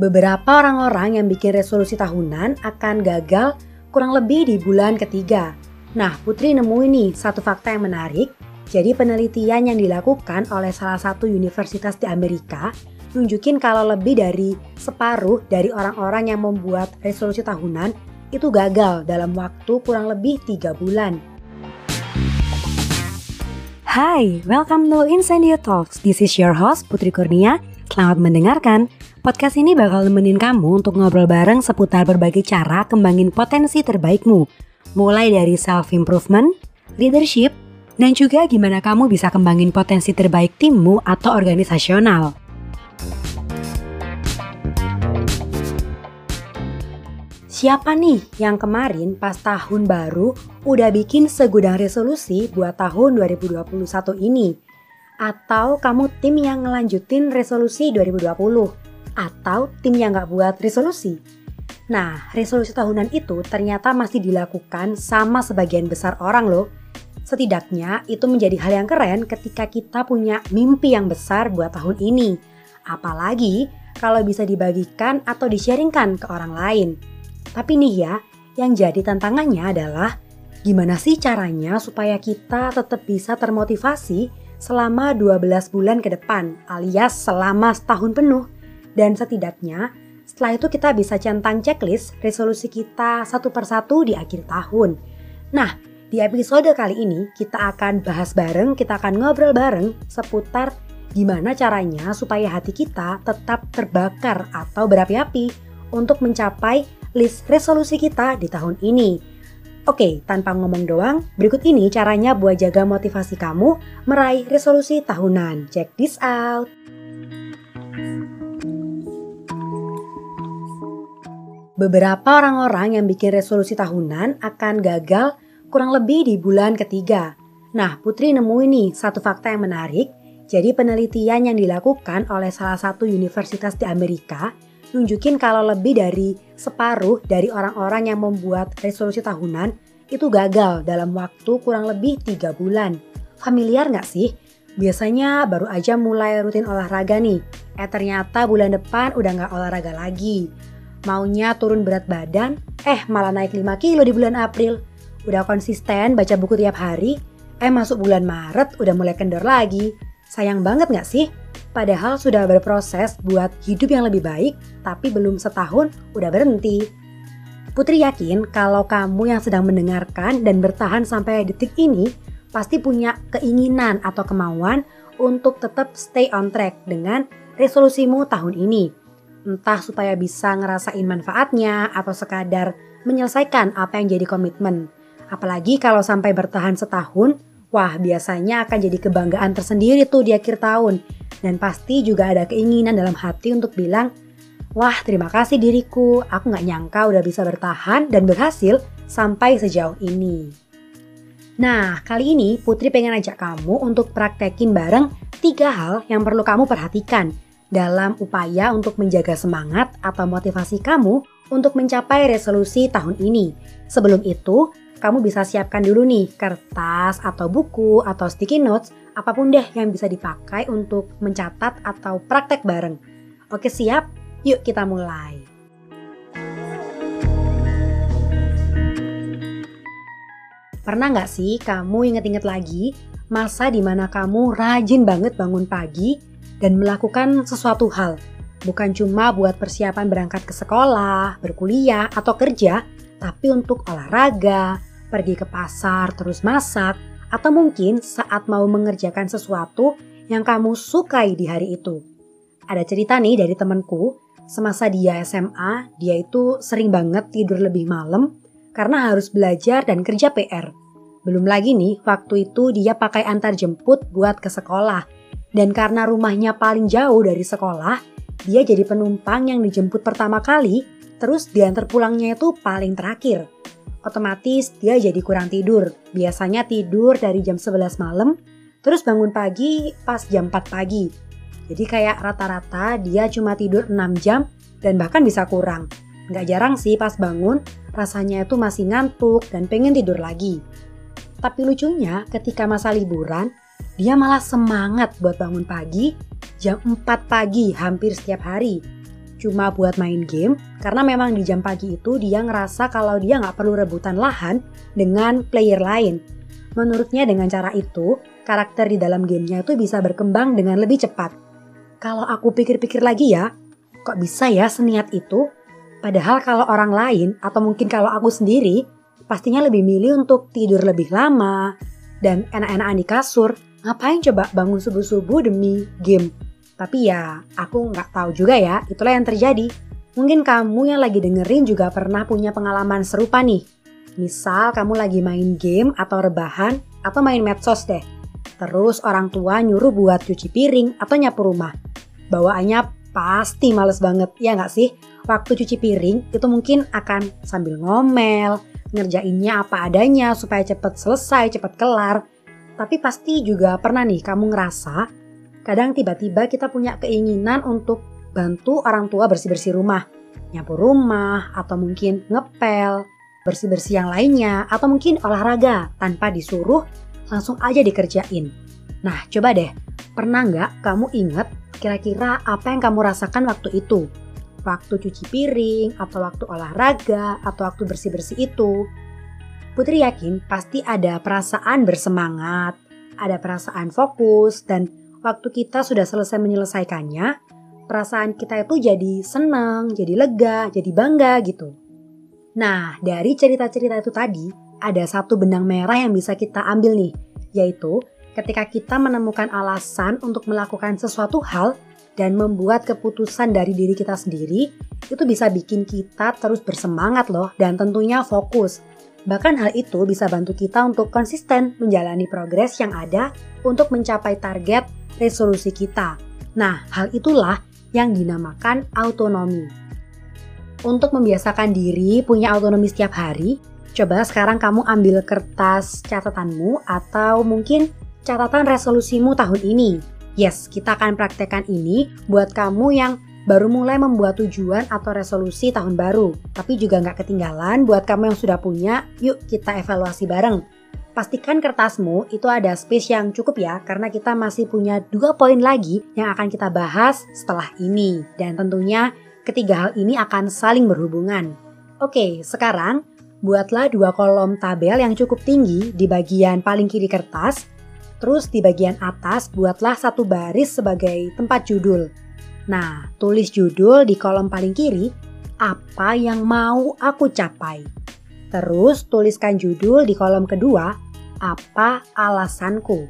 Beberapa orang-orang yang bikin resolusi tahunan akan gagal kurang lebih di bulan ketiga. Nah, Putri nemu ini satu fakta yang menarik. Jadi penelitian yang dilakukan oleh salah satu universitas di Amerika nunjukin kalau lebih dari separuh dari orang-orang yang membuat resolusi tahunan itu gagal dalam waktu kurang lebih tiga bulan. Hai, welcome to Incendio Talks. This is your host Putri Kurnia. Selamat mendengarkan. Podcast ini bakal nemenin kamu untuk ngobrol bareng seputar berbagai cara kembangin potensi terbaikmu. Mulai dari self-improvement, leadership, dan juga gimana kamu bisa kembangin potensi terbaik timmu atau organisasional. Siapa nih yang kemarin pas tahun baru udah bikin segudang resolusi buat tahun 2021 ini? Atau kamu tim yang ngelanjutin resolusi 2020? Atau tim yang gak buat resolusi? Nah, resolusi tahunan itu ternyata masih dilakukan sama sebagian besar orang loh. Setidaknya itu menjadi hal yang keren ketika kita punya mimpi yang besar buat tahun ini. Apalagi kalau bisa dibagikan atau di-sharingkan ke orang lain. Tapi nih ya, yang jadi tantangannya adalah gimana sih caranya supaya kita tetap bisa termotivasi selama 12 bulan ke depan alias selama setahun penuh. Dan setidaknya setelah itu kita bisa centang checklist resolusi kita satu persatu di akhir tahun. Nah, di episode kali ini kita akan bahas bareng, kita akan ngobrol bareng seputar gimana caranya supaya hati kita tetap terbakar atau berapi-api untuk mencapai list resolusi kita di tahun ini. Oke, tanpa ngomong doang, berikut ini caranya buat jaga motivasi kamu meraih resolusi tahunan. Check this out. Beberapa orang-orang yang bikin resolusi tahunan akan gagal kurang lebih di bulan ketiga. Nah, Putri nemu ini satu fakta yang menarik. Jadi penelitian yang dilakukan oleh salah satu universitas di Amerika nunjukin kalau lebih dari separuh dari orang-orang yang membuat resolusi tahunan itu gagal dalam waktu kurang lebih tiga bulan. Familiar nggak sih? Biasanya baru aja mulai rutin olahraga nih, eh ternyata bulan depan udah nggak olahraga lagi. Maunya turun berat badan, eh malah naik 5 kilo di bulan April. Udah konsisten baca buku tiap hari, eh masuk bulan Maret udah mulai kendor lagi. Sayang banget nggak sih? Padahal sudah berproses buat hidup yang lebih baik, tapi belum setahun udah berhenti. Putri yakin kalau kamu yang sedang mendengarkan dan bertahan sampai detik ini pasti punya keinginan atau kemauan untuk tetap stay on track dengan resolusimu tahun ini. Entah supaya bisa ngerasain manfaatnya atau sekadar menyelesaikan apa yang jadi komitmen. Apalagi kalau sampai bertahan setahun, wah biasanya akan jadi kebanggaan tersendiri tuh di akhir tahun dan pasti juga ada keinginan dalam hati untuk bilang, Wah terima kasih diriku, aku gak nyangka udah bisa bertahan dan berhasil sampai sejauh ini. Nah, kali ini Putri pengen ajak kamu untuk praktekin bareng tiga hal yang perlu kamu perhatikan dalam upaya untuk menjaga semangat atau motivasi kamu untuk mencapai resolusi tahun ini. Sebelum itu, kamu bisa siapkan dulu nih kertas atau buku atau sticky notes, apa pun deh yang bisa dipakai untuk mencatat atau praktek bareng. Oke siap? Yuk kita mulai. Pernah nggak sih kamu inget-inget lagi masa di mana kamu rajin banget bangun pagi dan melakukan sesuatu hal? Bukan cuma buat persiapan berangkat ke sekolah, berkuliah, atau kerja, tapi untuk olahraga, pergi ke pasar terus masak, atau mungkin saat mau mengerjakan sesuatu yang kamu sukai di hari itu. Ada cerita nih dari temanku, semasa dia SMA, dia itu sering banget tidur lebih malam karena harus belajar dan kerja PR. Belum lagi nih, waktu itu dia pakai antar jemput buat ke sekolah. Dan karena rumahnya paling jauh dari sekolah, dia jadi penumpang yang dijemput pertama kali, terus diantar pulangnya itu paling terakhir otomatis dia jadi kurang tidur. Biasanya tidur dari jam 11 malam, terus bangun pagi pas jam 4 pagi. Jadi kayak rata-rata dia cuma tidur 6 jam dan bahkan bisa kurang. Nggak jarang sih pas bangun, rasanya itu masih ngantuk dan pengen tidur lagi. Tapi lucunya ketika masa liburan, dia malah semangat buat bangun pagi jam 4 pagi hampir setiap hari. cuma buat main game karena memang di jam pagi itu dia ngerasa kalau dia nggak perlu rebutan lahan dengan player lain. Menurutnya dengan cara itu, karakter di dalam gamenya itu bisa berkembang dengan lebih cepat. Kalau aku pikir-pikir lagi ya, kok bisa ya seniat itu? Padahal kalau orang lain atau mungkin kalau aku sendiri, pastinya lebih milih untuk tidur lebih lama dan enak-enakan di kasur. Ngapain coba bangun subuh-subuh demi game? Tapi ya, aku nggak tahu juga ya, itulah yang terjadi. Mungkin kamu yang lagi dengerin juga pernah punya pengalaman serupa nih. Misal kamu lagi main game atau rebahan atau main medsos deh. Terus orang tua nyuruh buat cuci piring atau nyapu rumah. Bawaannya pasti males banget, ya nggak sih? Waktu cuci piring itu mungkin akan sambil ngomel, ngerjainnya apa adanya supaya cepet selesai, cepet kelar. Tapi pasti juga pernah nih kamu ngerasa Kadang tiba-tiba kita punya keinginan untuk bantu orang tua bersih-bersih rumah, nyapu rumah, atau mungkin ngepel, bersih-bersih yang lainnya, atau mungkin olahraga tanpa disuruh langsung aja dikerjain. Nah, coba deh, pernah nggak kamu inget kira-kira apa yang kamu rasakan waktu itu? Waktu cuci piring, atau waktu olahraga, atau waktu bersih-bersih itu? Putri yakin pasti ada perasaan bersemangat, ada perasaan fokus, dan waktu kita sudah selesai menyelesaikannya, perasaan kita itu jadi senang, jadi lega, jadi bangga gitu. Nah, dari cerita-cerita itu tadi, ada satu benang merah yang bisa kita ambil nih, yaitu ketika kita menemukan alasan untuk melakukan sesuatu hal dan membuat keputusan dari diri kita sendiri, itu bisa bikin kita terus bersemangat loh dan tentunya fokus. Bahkan hal itu bisa bantu kita untuk konsisten menjalani progres yang ada untuk mencapai target resolusi kita. Nah, hal itulah yang dinamakan autonomi. Untuk membiasakan diri punya autonomi setiap hari, coba sekarang kamu ambil kertas catatanmu atau mungkin catatan resolusimu tahun ini. Yes, kita akan praktekkan ini buat kamu yang baru mulai membuat tujuan atau resolusi tahun baru. Tapi juga nggak ketinggalan buat kamu yang sudah punya, yuk kita evaluasi bareng Pastikan kertasmu itu ada space yang cukup ya, karena kita masih punya dua poin lagi yang akan kita bahas setelah ini. Dan tentunya ketiga hal ini akan saling berhubungan. Oke, sekarang buatlah dua kolom tabel yang cukup tinggi di bagian paling kiri kertas. Terus di bagian atas buatlah satu baris sebagai tempat judul. Nah, tulis judul di kolom paling kiri, apa yang mau aku capai. Terus tuliskan judul di kolom kedua, apa alasanku.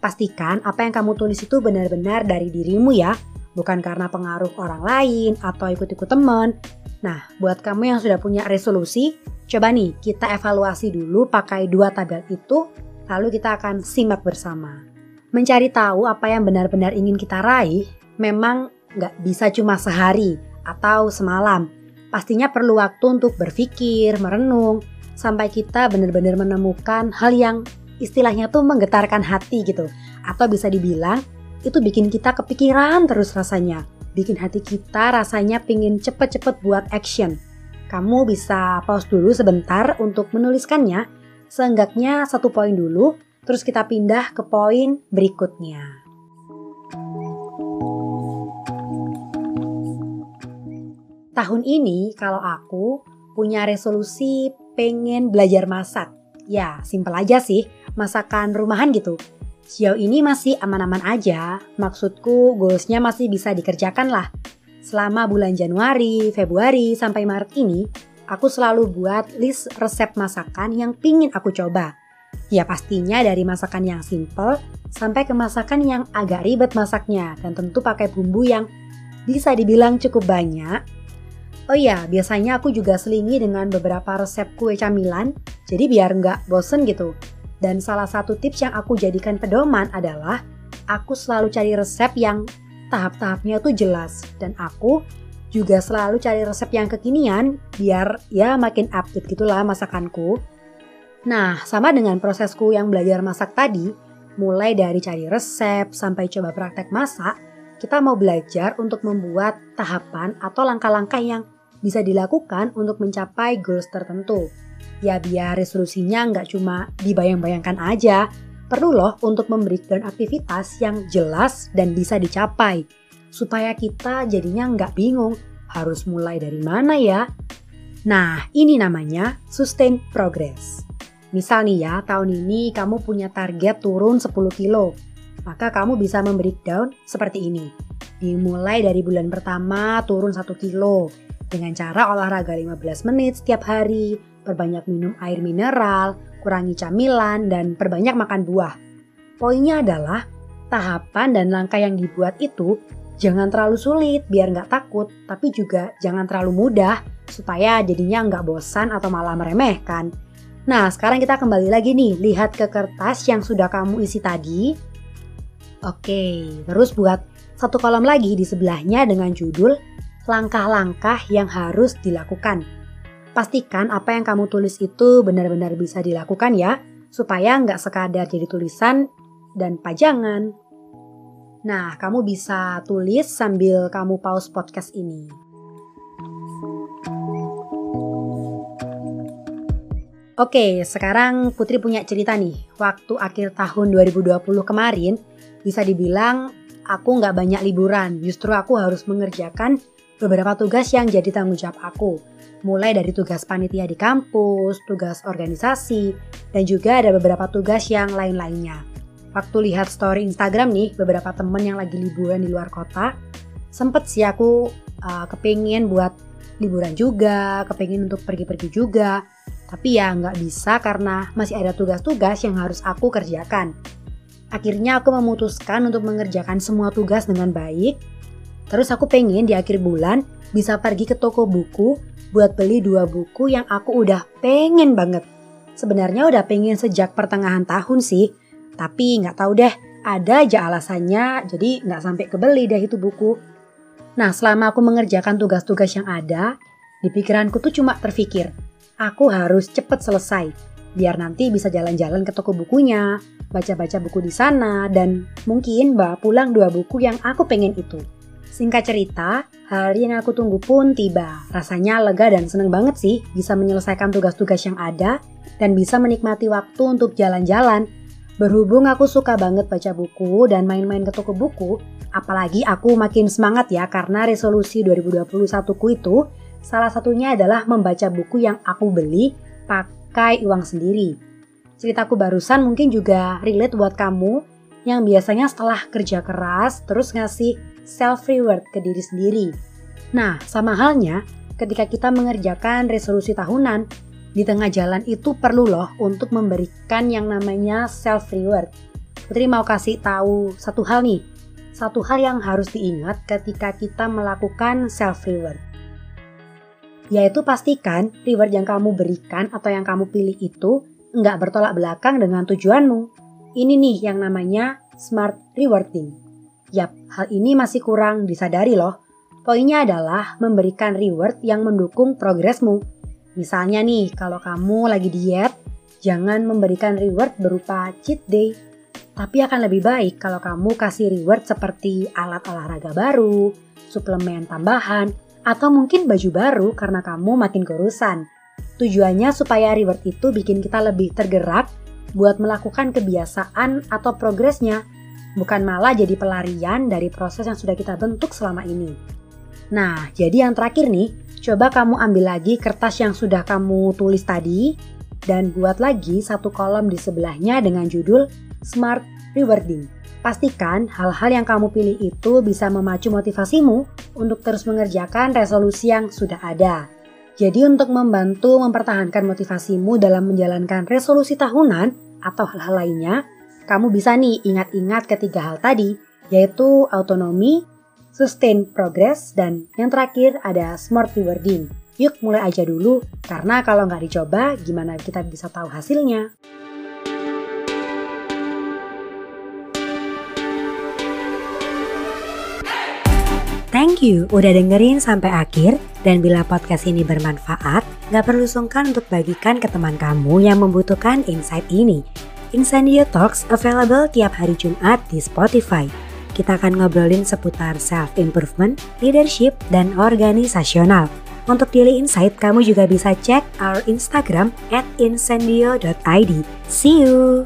Pastikan apa yang kamu tulis itu benar-benar dari dirimu ya, bukan karena pengaruh orang lain atau ikut-ikut teman. Nah, buat kamu yang sudah punya resolusi, coba nih kita evaluasi dulu pakai dua tabel itu, lalu kita akan simak bersama. Mencari tahu apa yang benar-benar ingin kita raih, memang nggak bisa cuma sehari atau semalam pastinya perlu waktu untuk berpikir, merenung, sampai kita benar-benar menemukan hal yang istilahnya tuh menggetarkan hati gitu. Atau bisa dibilang itu bikin kita kepikiran terus rasanya. Bikin hati kita rasanya pingin cepet-cepet buat action. Kamu bisa pause dulu sebentar untuk menuliskannya, seenggaknya satu poin dulu, terus kita pindah ke poin berikutnya. Tahun ini kalau aku punya resolusi pengen belajar masak. Ya, simpel aja sih, masakan rumahan gitu. Sejauh ini masih aman-aman aja, maksudku goalsnya masih bisa dikerjakan lah. Selama bulan Januari, Februari, sampai Maret ini, aku selalu buat list resep masakan yang pingin aku coba. Ya pastinya dari masakan yang simple sampai ke masakan yang agak ribet masaknya dan tentu pakai bumbu yang bisa dibilang cukup banyak Oh iya, biasanya aku juga selingi dengan beberapa resep kue camilan, jadi biar nggak bosen gitu. Dan salah satu tips yang aku jadikan pedoman adalah aku selalu cari resep yang tahap-tahapnya tuh jelas. Dan aku juga selalu cari resep yang kekinian biar ya makin update gitulah masakanku. Nah, sama dengan prosesku yang belajar masak tadi, mulai dari cari resep sampai coba praktek masak, kita mau belajar untuk membuat tahapan atau langkah-langkah yang bisa dilakukan untuk mencapai goals tertentu. Ya biar resolusinya nggak cuma dibayang-bayangkan aja, perlu loh untuk memberikan aktivitas yang jelas dan bisa dicapai. Supaya kita jadinya nggak bingung, harus mulai dari mana ya? Nah, ini namanya sustain progress. Misal nih ya, tahun ini kamu punya target turun 10 kilo. Maka kamu bisa membreakdown seperti ini. Dimulai dari bulan pertama turun 1 kilo dengan cara olahraga 15 menit setiap hari, perbanyak minum air mineral, kurangi camilan, dan perbanyak makan buah. Poinnya adalah tahapan dan langkah yang dibuat itu jangan terlalu sulit biar nggak takut, tapi juga jangan terlalu mudah supaya jadinya nggak bosan atau malah meremehkan. Nah, sekarang kita kembali lagi nih, lihat ke kertas yang sudah kamu isi tadi. Oke, terus buat satu kolom lagi di sebelahnya dengan judul langkah-langkah yang harus dilakukan. Pastikan apa yang kamu tulis itu benar-benar bisa dilakukan ya, supaya nggak sekadar jadi tulisan dan pajangan. Nah, kamu bisa tulis sambil kamu pause podcast ini. Oke, sekarang Putri punya cerita nih. Waktu akhir tahun 2020 kemarin, bisa dibilang aku nggak banyak liburan. Justru aku harus mengerjakan beberapa tugas yang jadi tanggung jawab aku. Mulai dari tugas panitia di kampus, tugas organisasi, dan juga ada beberapa tugas yang lain-lainnya. Waktu lihat story Instagram nih beberapa temen yang lagi liburan di luar kota sempet sih aku uh, kepingin buat liburan juga kepingin untuk pergi-pergi juga. Tapi ya nggak bisa karena masih ada tugas-tugas yang harus aku kerjakan. Akhirnya aku memutuskan untuk mengerjakan semua tugas dengan baik terus aku pengen di akhir bulan bisa pergi ke toko buku buat beli dua buku yang aku udah pengen banget sebenarnya udah pengen sejak pertengahan tahun sih tapi nggak tahu deh, ada aja alasannya jadi nggak sampai kebeli deh itu buku. Nah selama aku mengerjakan tugas-tugas yang ada, di pikiranku tuh cuma terpikir, aku harus cepet selesai. Biar nanti bisa jalan-jalan ke toko bukunya, baca-baca buku di sana, dan mungkin bawa pulang dua buku yang aku pengen itu. Singkat cerita, hari yang aku tunggu pun tiba. Rasanya lega dan seneng banget sih bisa menyelesaikan tugas-tugas yang ada dan bisa menikmati waktu untuk jalan-jalan Berhubung aku suka banget baca buku dan main-main ke toko buku, apalagi aku makin semangat ya karena resolusi 2021 ku itu salah satunya adalah membaca buku yang aku beli pakai uang sendiri. Ceritaku barusan mungkin juga relate buat kamu yang biasanya setelah kerja keras terus ngasih self reward ke diri sendiri. Nah, sama halnya ketika kita mengerjakan resolusi tahunan, di tengah jalan itu perlu loh untuk memberikan yang namanya self reward. Putri mau kasih tahu satu hal nih, satu hal yang harus diingat ketika kita melakukan self reward. Yaitu pastikan reward yang kamu berikan atau yang kamu pilih itu nggak bertolak belakang dengan tujuanmu. Ini nih yang namanya smart rewarding. Yap, hal ini masih kurang disadari loh. Poinnya adalah memberikan reward yang mendukung progresmu Misalnya nih, kalau kamu lagi diet, jangan memberikan reward berupa cheat day. Tapi akan lebih baik kalau kamu kasih reward seperti alat olahraga baru, suplemen tambahan, atau mungkin baju baru karena kamu makin kurusan. Tujuannya supaya reward itu bikin kita lebih tergerak buat melakukan kebiasaan atau progresnya, bukan malah jadi pelarian dari proses yang sudah kita bentuk selama ini. Nah, jadi yang terakhir nih, Coba kamu ambil lagi kertas yang sudah kamu tulis tadi dan buat lagi satu kolom di sebelahnya dengan judul Smart Rewarding. Pastikan hal-hal yang kamu pilih itu bisa memacu motivasimu untuk terus mengerjakan resolusi yang sudah ada. Jadi untuk membantu mempertahankan motivasimu dalam menjalankan resolusi tahunan atau hal-hal lainnya, kamu bisa nih ingat-ingat ketiga hal tadi, yaitu autonomi, sustain progress, dan yang terakhir ada smart rewarding. Yuk mulai aja dulu, karena kalau nggak dicoba, gimana kita bisa tahu hasilnya? Thank you udah dengerin sampai akhir dan bila podcast ini bermanfaat, nggak perlu sungkan untuk bagikan ke teman kamu yang membutuhkan insight ini. Incendio Talks available tiap hari Jumat di Spotify. Kita akan ngobrolin seputar self-improvement, leadership, dan organisasional. Untuk daily insight, kamu juga bisa cek our Instagram at incendio.id. See you!